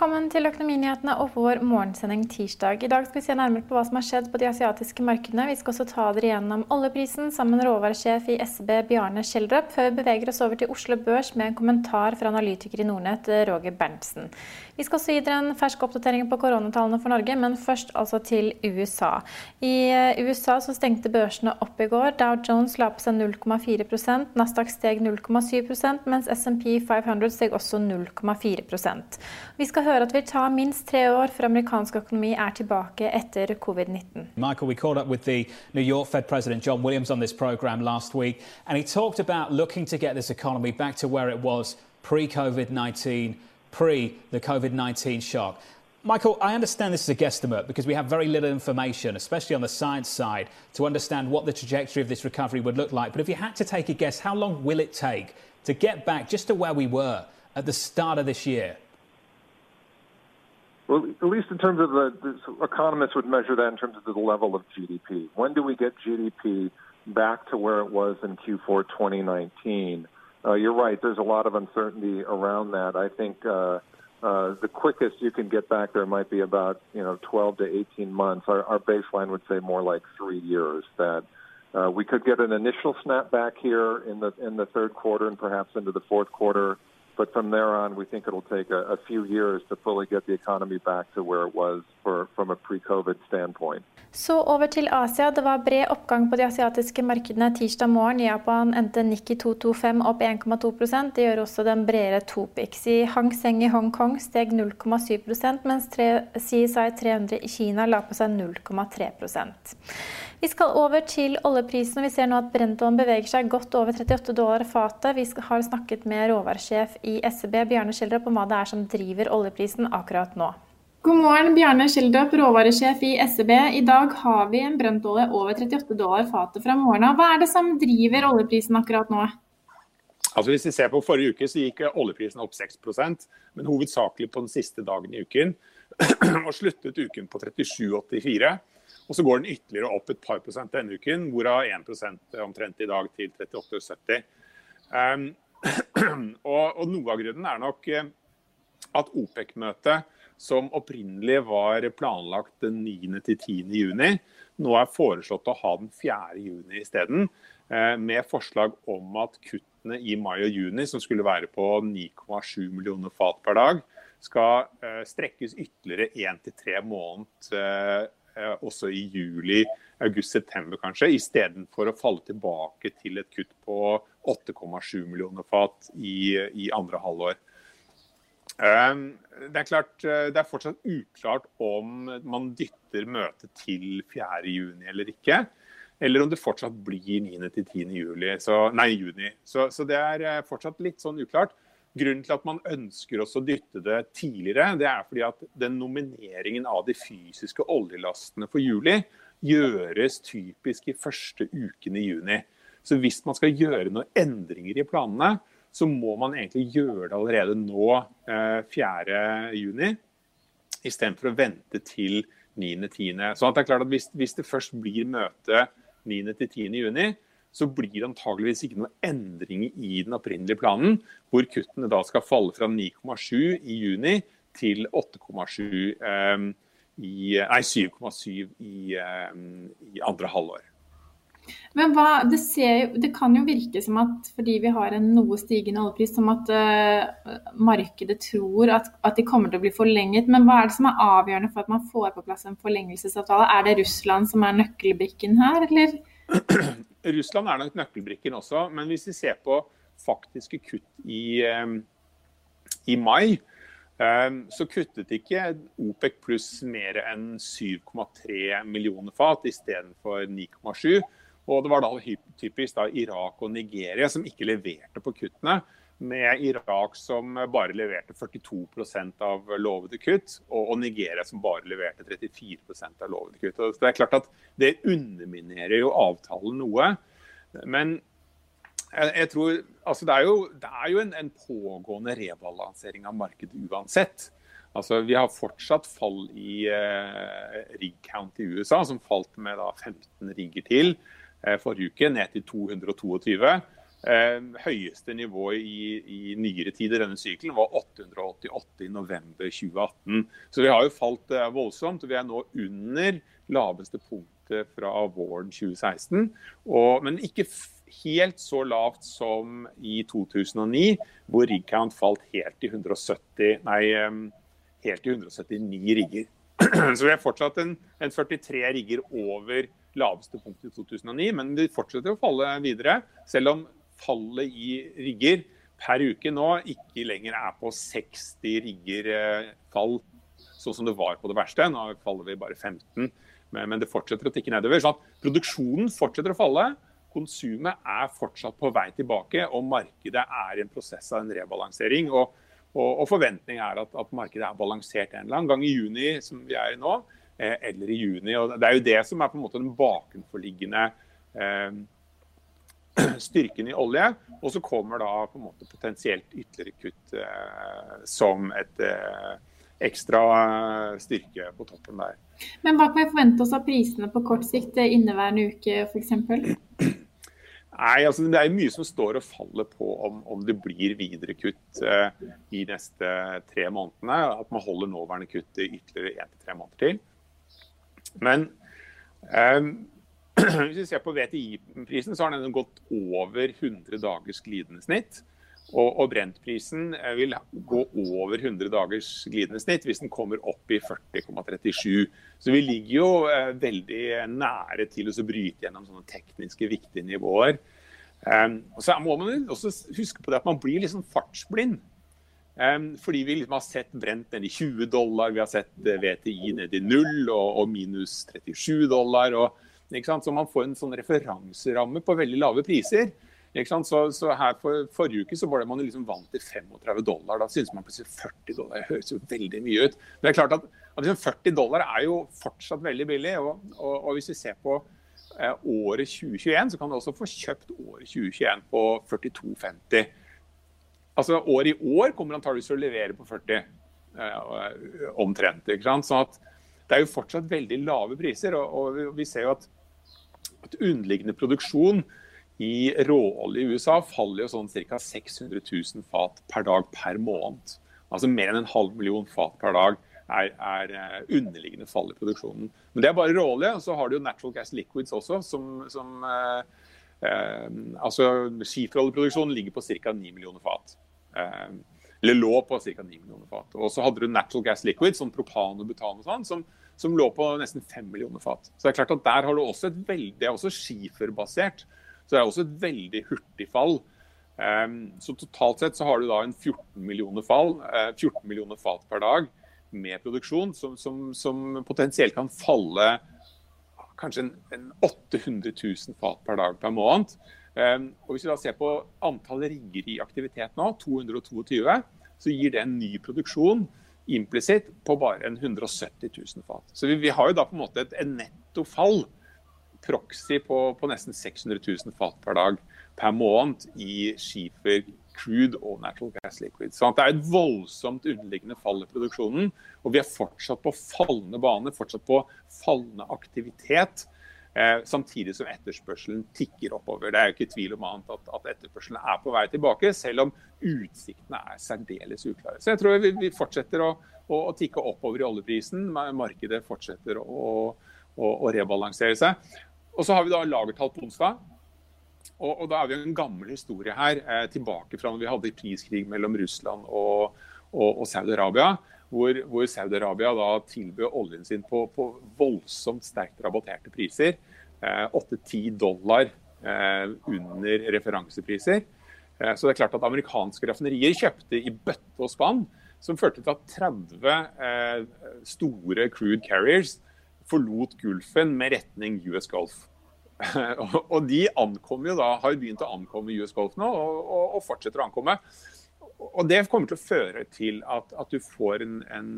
Velkommen til Økonominyhetene og vår morgensending tirsdag. I dag skal vi se nærmere på hva som har skjedd på de asiatiske markedene. Vi skal også ta dere gjennom oljeprisen sammen med råvaresjef i SB Bjarne Schjelderup, før vi beveger oss over til Oslo Børs med en kommentar fra analytiker i Nordnett Roger Berntsen. Vi skal også gi dere en fersk oppdatering på koronatallene for Norge, men først altså til USA. I eh, USA så stengte børsene opp i går. Dow Jones la på seg 0,4% Nasdaq steg 0,7% mens SMP 500 steg også 0,4% Vi skal høre at vil ta minst tre år før amerikansk økonomi er tilbake etter covid-19. Michael, we caught up with the New York Fed President John Williams on this program last week, and he talked about looking to get this economy back to where it was pre COVID 19, pre the COVID 19 shock. Michael, I understand this is a guesstimate because we have very little information, especially on the science side, to understand what the trajectory of this recovery would look like. But if you had to take a guess, how long will it take to get back just to where we were at the start of this year? Well, at least in terms of the, the economists would measure that in terms of the level of GDP. When do we get GDP back to where it was in Q4 2019? Uh, you're right. There's a lot of uncertainty around that. I think uh, uh, the quickest you can get back there might be about you know 12 to 18 months. Our, our baseline would say more like three years. That uh, we could get an initial snapback here in the in the third quarter and perhaps into the fourth quarter. But from there on, we think it'll take a, a few years to fully get the economy back to where it was for, from a pre-COVID standpoint. Så over til Asia. Det var bred oppgang på de asiatiske markedene tirsdag morgen. I Japan endte Nikki 225 opp 1,2% Det gjør også den bredere Topix. I Hang Seng i Hongkong steg 0,7% mens CSI 300 i Kina la på seg 0,3% vi skal over til oljeprisen. Vi ser nå at Brenton beveger seg godt over 38 dollar fatet. Vi har snakket med råvaresjef i SEB, Bjarne Schjelderup, om hva det er som driver oljeprisen akkurat nå. God morgen, Bjarne Schjelderup, råvaresjef i SEB. I dag har vi en brøntolje over 38 dollar fatet fra morgenen av. Hva er det som driver oljeprisen akkurat nå? Altså Hvis vi ser på Forrige uke så gikk oljeprisen opp 6% men hovedsakelig på den siste dagen i uken. og sluttet uken på 37,84. Og så går den ytterligere opp et par prosent denne uken, hvorav 1 omtrent i dag til 38,70. Um, og, og, noe av grunnen er nok eh, at OPEC-møtet, som opprinnelig var planlagt den 9. til 10. juni, nå er foreslått å ha den 4. juni isteden. Eh, med forslag om at kuttene i mai og juni, som skulle være på 9,7 millioner fat per dag, skal eh, strekkes ytterligere én til tre måneder også i juli, august-september kanskje, istedenfor å falle tilbake til et kutt på 8,7 millioner fat i, i andre halvår. Eh, det er klart, eh, det er fortsatt uklart om man dytter møtet til 4.6 eller ikke. Eller om det fortsatt blir 9.-10. juni. Så, så det er fortsatt litt sånn uklart. Grunnen til at man ønsker å dytte det tidligere, det er fordi at den nomineringen av de fysiske oljelastene for juli gjøres typisk i første uken i juni. Så hvis man skal gjøre noen endringer i planene, så må man egentlig gjøre det allerede nå, eh, 4.6, istedenfor å vente til 9.10. Så det er klart at hvis, hvis det først blir møte 9.-10.6, så blir det antageligvis ikke noen endringer i den opprinnelige planen, hvor kuttene da skal falle fra 9,7 i juni til 8,7 eh, i Nei, 7,7 i, i andre halvår. Men hva, det, ser, det, kan jo virke som at fordi vi har en noe stigende oljepris, som at uh, markedet tror at, at, de kommer til å bli forlenget. Men hva er det som er avgjørende for at man får på plass en forlengelsesavtale? Er det Russland som er nøkkelbrikken her, eller? Russland er nok nøkkelbrikken også, men hvis vi ser på faktiske kutt i, i mai, så kuttet ikke OPEC pluss mer enn 7,3 millioner fat istedenfor 9,7. Og det var da typisk da Irak og Nigeria som ikke leverte på kuttene. Med Irak som bare leverte 42% av lovede kutt, og Nigeria som bare leverte 34 av lovede kutt. Og det er klart at det underminerer jo avtalen noe. Men jeg tror altså det er jo, det er jo en, en, pågående rebalansering av markedet uansett. Altså, vi har fortsatt fall i eh, rig count i USA, som falt med da, 15 rigger til. Eh, forrige uke, ned til 222. Eh, høyeste nivå i, i nyere tid i denne sykelen var 888 i november 2018. Så vi har jo falt eh, voldsomt. og Vi er nå under laveste punktet fra våren 2016. Og, men ikke helt så lavt som i 2009, hvor rig count falt helt til 170, nei, helt til 179 rigger. Så vi er fortsatt en, en 43 rigger over laveste punkt i 2009, men vi fortsetter å falle videre. Selv om fallet i rigger per uke nå ikke lenger er på 60 rigger eh, fall, sånn som det var på det verste. Nå faller vi bare 15, men det fortsetter å tikke nedover. Så produksjonen fortsetter å falle. Konsumet er fortsatt på vei tilbake, og markedet er i en prosess av en rebalansering. Og, og, forventningen er at, at, markedet er balansert en eller annen gang i juni, som vi er i nå. Eh, eller i juni. Og det er jo det som er på en måte den bakenforliggende eh, styrken i olje. Og så kommer da på en måte potensielt ytterligere kutt eh, som et eh, ekstra styrke på toppen der. Men hva kan vi forvente oss av prisene på kort sikt inneværende uke f.eks.? Nei, altså Det er mye som står og faller på om, om det blir videre kutt eh, i neste tre månedene. At man holder nåværende kutt ytterligere én til tre måneder til. Men um, hvis vi ser på VTI-prisen, så har den gått over 100 dagers glidende snitt. Og, og Brent-prisen eh, vil gå over 100 dagers glidende snitt hvis den kommer opp i 40,37. Så vi ligger jo eh, veldig nære til å bryte gjennom sånne tekniske viktige nivåer. Um, og så må man også huske på det at man blir liksom fartsblind. Um, fordi vi liksom har sett brent ned i 20 dollar, vi har sett eh, VTI ned i null og, og minus 37 dollar. Og, så man får en sånn referanseramme på veldig lave priser. Så, så, her for, Forrige uke så det man liksom vant til 35 dollar. Da synes man plutselig 40 dollar det høres jo veldig mye ut. Men det er klart at, at liksom 40 dollar er jo fortsatt veldig billig. Og, og, og hvis vi ser på eh, året 2021, så kan du også få kjøpt året 2021 på 42,50. Altså Året i år kommer antakeligvis til å levere på 40, eh, omtrent. ikke sant? Så at det er jo fortsatt veldig lave priser. Og, og vi ser jo at, at underliggende produksjon i råolje i USA faller jo sånn ca. 600 000 fat per dag per måned. Altså mer enn en halv million fat per dag er, er eh, underliggende fall i produksjonen. Men det er bare råolje. Så har du jo natural gas liquids også, som, som eh, eh, altså Skiferoljeproduksjonen ligger på ca. 9 millioner fat. Eh, eller lå på ca. 9 millioner fat. Og så hadde du natural gas liquid, som propan og butan og sånn, som, som, lå på nesten 5 millioner fat. Så det er klart at der har du også et veldig, Det er også skiferbasert. Så det er også et veldig hurtig fall. Um, så totalt sett så har du da en 14 millioner fall, uh, 14 millioner fat per dag med produksjon, som, som, som potensielt kan falle kanskje en, en 800 000 fat per dag per måned. Um, og Hvis vi da ser på antall rigger i aktivitet nå, 222, så gir det en ny produksjon implisitt på bare en 170 000 fat. Så vi, vi, har jo da på en måte et, et netto fall, proxy, på, på, nesten 600 000 fat per dag per måned i skifer, crude og natural gas liquid. Så det er et voldsomt underliggende fall i produksjonen. Og vi er fortsatt på fallende bane, fortsatt på fallende aktivitet. Eh, samtidig som etterspørselen tikker oppover. Det er jo ikke tvil om annet at, at etterspørselen er på vei tilbake, selv om utsiktene er særdeles uklare. Så jeg tror vi, vi fortsetter å, å, å tikke oppover i oljeprisen. Markedet fortsetter å, å, rebalansere seg. Og så har vi da lagertall på onsdag. Og, og, da er vi en gammel historie her, eh, tilbake fra når vi hadde priskrig mellom Russland og, og, og Saudi-Arabia. Hvor, hvor Saudi-Arabia da tilbød oljen sin på, på voldsomt sterkt rabatterte priser. Eh, 8-10 dollar eh, under referansepriser. Eh, så det er klart at amerikanske raffinerier kjøpte i bøtte og spann, som førte til at 30 eh, store crude carriers forlot Gulfen med retning US Golf. og de ankom jo da, har begynt å ankomme US Golf nå, og, og, og, fortsetter å ankomme. Og Det kommer til å føre til at, at du får en, en,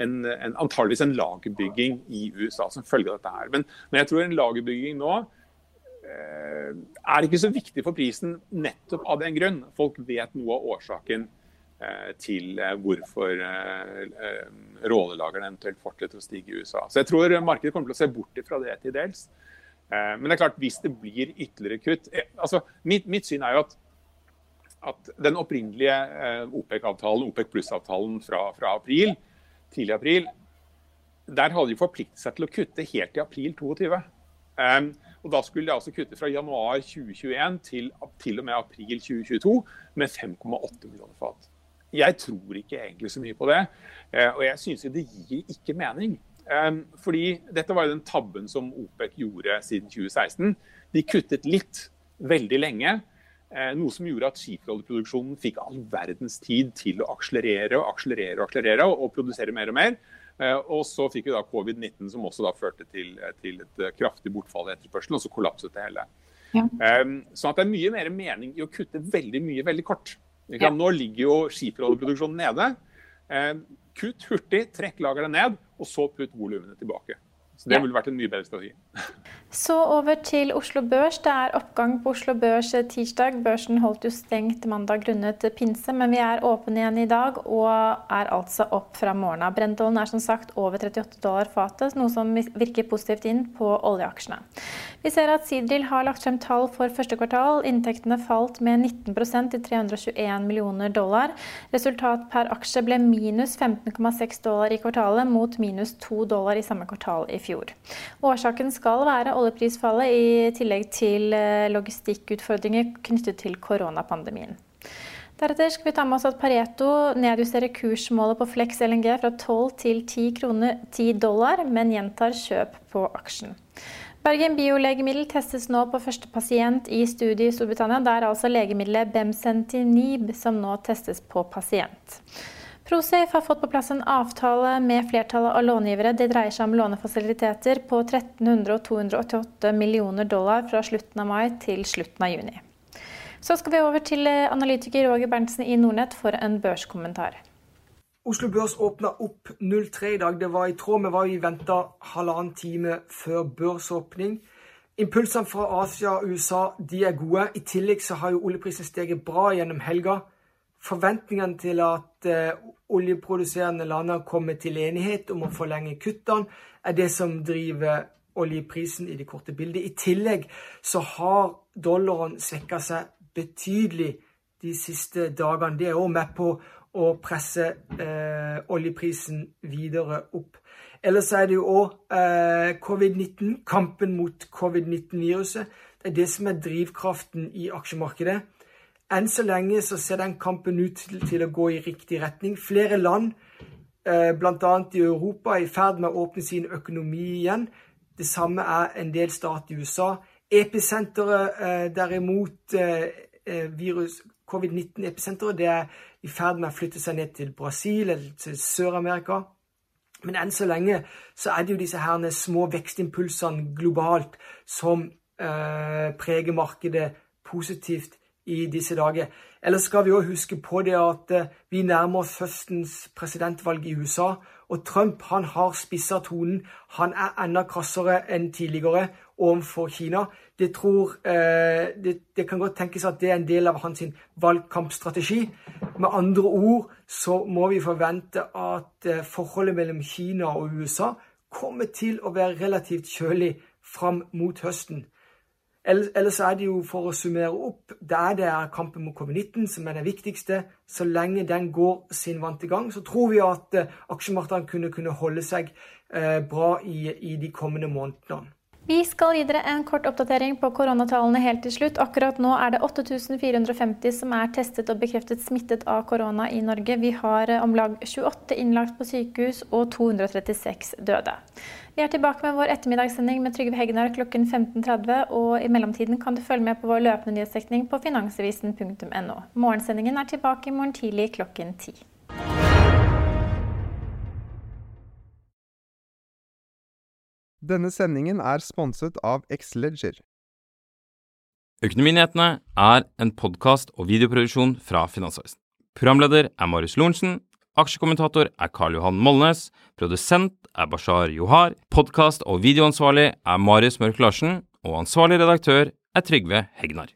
en, en, antageligvis en lagerbygging i USA som følge av dette her. Men, men jeg tror en lagerbygging nå eh, er ikke så viktig for prisen nettopp av den grunn. Folk vet noe av årsaken eh, til eh, hvorfor eh, eh eventuelt fortsetter å stige i USA. Så jeg tror markedet kommer til å se bort fra det til dels. Eh, men det er klart, hvis det blir ytterligere kutt altså Mitt, mitt syn er jo at, at den opprinnelige eh, OPEC-avtalen, OPEC pluss-avtalen fra, fra, april, tidlig april, der hadde de forpliktet seg til å kutte helt til april 2022. Um, og Da skulle de altså kutte fra januar 2021 til, til og med april 2022 med 5,8 millioner fat. Jeg tror ikke egentlig så mye på det, og jeg syns det gir ikke mening. Ehm, fordi dette var jo den tabben som OPEC gjorde siden 2016. De kuttet litt veldig lenge. Eh, noe som gjorde at skiferoljeproduksjonen fikk all verdens tid til å akselerere og akselerere og akselerere og, produsere mer og mer. Eh, og så fikk vi da covid-19, som også da førte til, eh, til et kraftig bortfall i etterspørselen, og så kollapset det hele. Ja. Sånn at det er mye mer mening i å kutte veldig mye veldig kort. Ja. Nå ligger jo skiferoljeproduksjonen nede. Kutt hurtig, trekk lageret ned, og så putt volumene tilbake. Så Det ville vært en mye bedre strategi. Så over til Oslo Børs. Det er oppgang på Oslo Børs tirsdag. Børsen holdt jo stengt mandag grunnet pinse, men vi er åpne igjen i dag og er altså opp fra morgenen av. Brentollen er som sagt over 38 dollar fatet, noe som virker positivt inn på oljeaksjene. Vi ser at Sidril har lagt frem tall for første kvartal. Inntektene falt med 19% til 321 millioner dollar. Resultat per aksje ble minus 15,6 dollar i kvartalet, mot minus 2 dollar i samme kvartal i fjor. Årsaken skal være oljeprisfallet i tillegg til eh, logistikkutfordringer knyttet til koronapandemien. Deretter skal vi ta med oss at Pareto nedjusterer kursmålet på Flex LNG fra 12 til 10, kroner, 10 dollar, men gjentar kjøp på aksjen. Bergen biolegemiddel testes nå på første pasient i studiet i Storbritannia. Det er altså legemiddelet Bemsentinib som nå testes på pasient. Prosafe har fått på plass en avtale med flertallet av långivere. Det dreier seg om lånefasiliteter på 1300 og 288 millioner dollar fra slutten av mai til slutten av juni. Så skal vi over til eh, analytiker Roger Berntsen i Nordnett for en børskommentar. Oslo Børs åpna opp 03 i dag. Det var i tråd med hva vi venta halvannen time før børsåpning. Impulsene fra Asia og USA de er gode. I tillegg så har jo oljeprisen steget bra gjennom helga. Forventningene til at eh, oljeproduserende lander kommer til enighet om å forlenge kuttene, er det som driver oljeprisen i det korte bildet. I tillegg så har dollaren svekka seg betydelig de siste dagene. Det er òg med på å presse eh, oljeprisen videre opp. Ellers er det jo òg eh, covid-19, kampen mot covid-19-viruset. Det er det som er drivkraften i aksjemarkedet. Enn så lenge så ser den kampen ut til, til å gå i riktig retning. Flere land, eh, bl.a. i Europa, er i ferd med å åpne sin økonomi igjen. Det samme er en del stat i USA. Episenteret, eh, derimot, eh, eh virus covid-19-episenteret, det er i ferd med å flytte seg ned til Brasil eller til Sør-Amerika. Men enn så lenge så er det jo disse herne små vekstimpulsene globalt som eh, preger markedet positivt i disse dager. Ellers skal vi òg huske på det at eh, vi nærmer oss høstens presidentvalg i USA. Og Trump han har spissa tonen. Han er enda krassere enn tidligere overfor Kina. Det, tror, eh, det, det, kan godt tenkes at det er en del av hans valgkampstrategi. Med andre ord så må vi forvente at eh, forholdet mellom Kina og USA kommer til å være relativt kjølig fram mot høsten. Ellers er det jo, for å summere opp, det er det kampen mot covid-19 som er det viktigste. Så lenge den går sin vante gang, så tror vi at uh, aksjemarkedene kunne, kunne holde seg uh, bra i, i de kommende månedene. Vi skal gi dere en kort oppdatering på koronatallene helt til slutt. Akkurat nå er det 8450 som er testet og bekreftet smittet av korona i Norge. Vi har om lag 28 innlagt på sykehus og 236 døde. Vi er tilbake med vår ettermiddagssending med Trygve Hegnar klokken 15.30. Og i mellomtiden kan du følge med på vår løpende nyhetsdekning på finansavisen.no. Morgensendingen er tilbake i morgen tidlig klokken 10. Denne sendingen er sponset av Xleger. Økonominyhetene er en podkast og videoproduksjon fra Finansavisen. Programleder er Marius Lorentzen. Aksjekommentator er Karl Johan Molnes. Produsent er Bashar Johar. Podkast- og videoansvarlig er Marius Mørk Larsen. Og ansvarlig redaktør er Trygve Hegnar.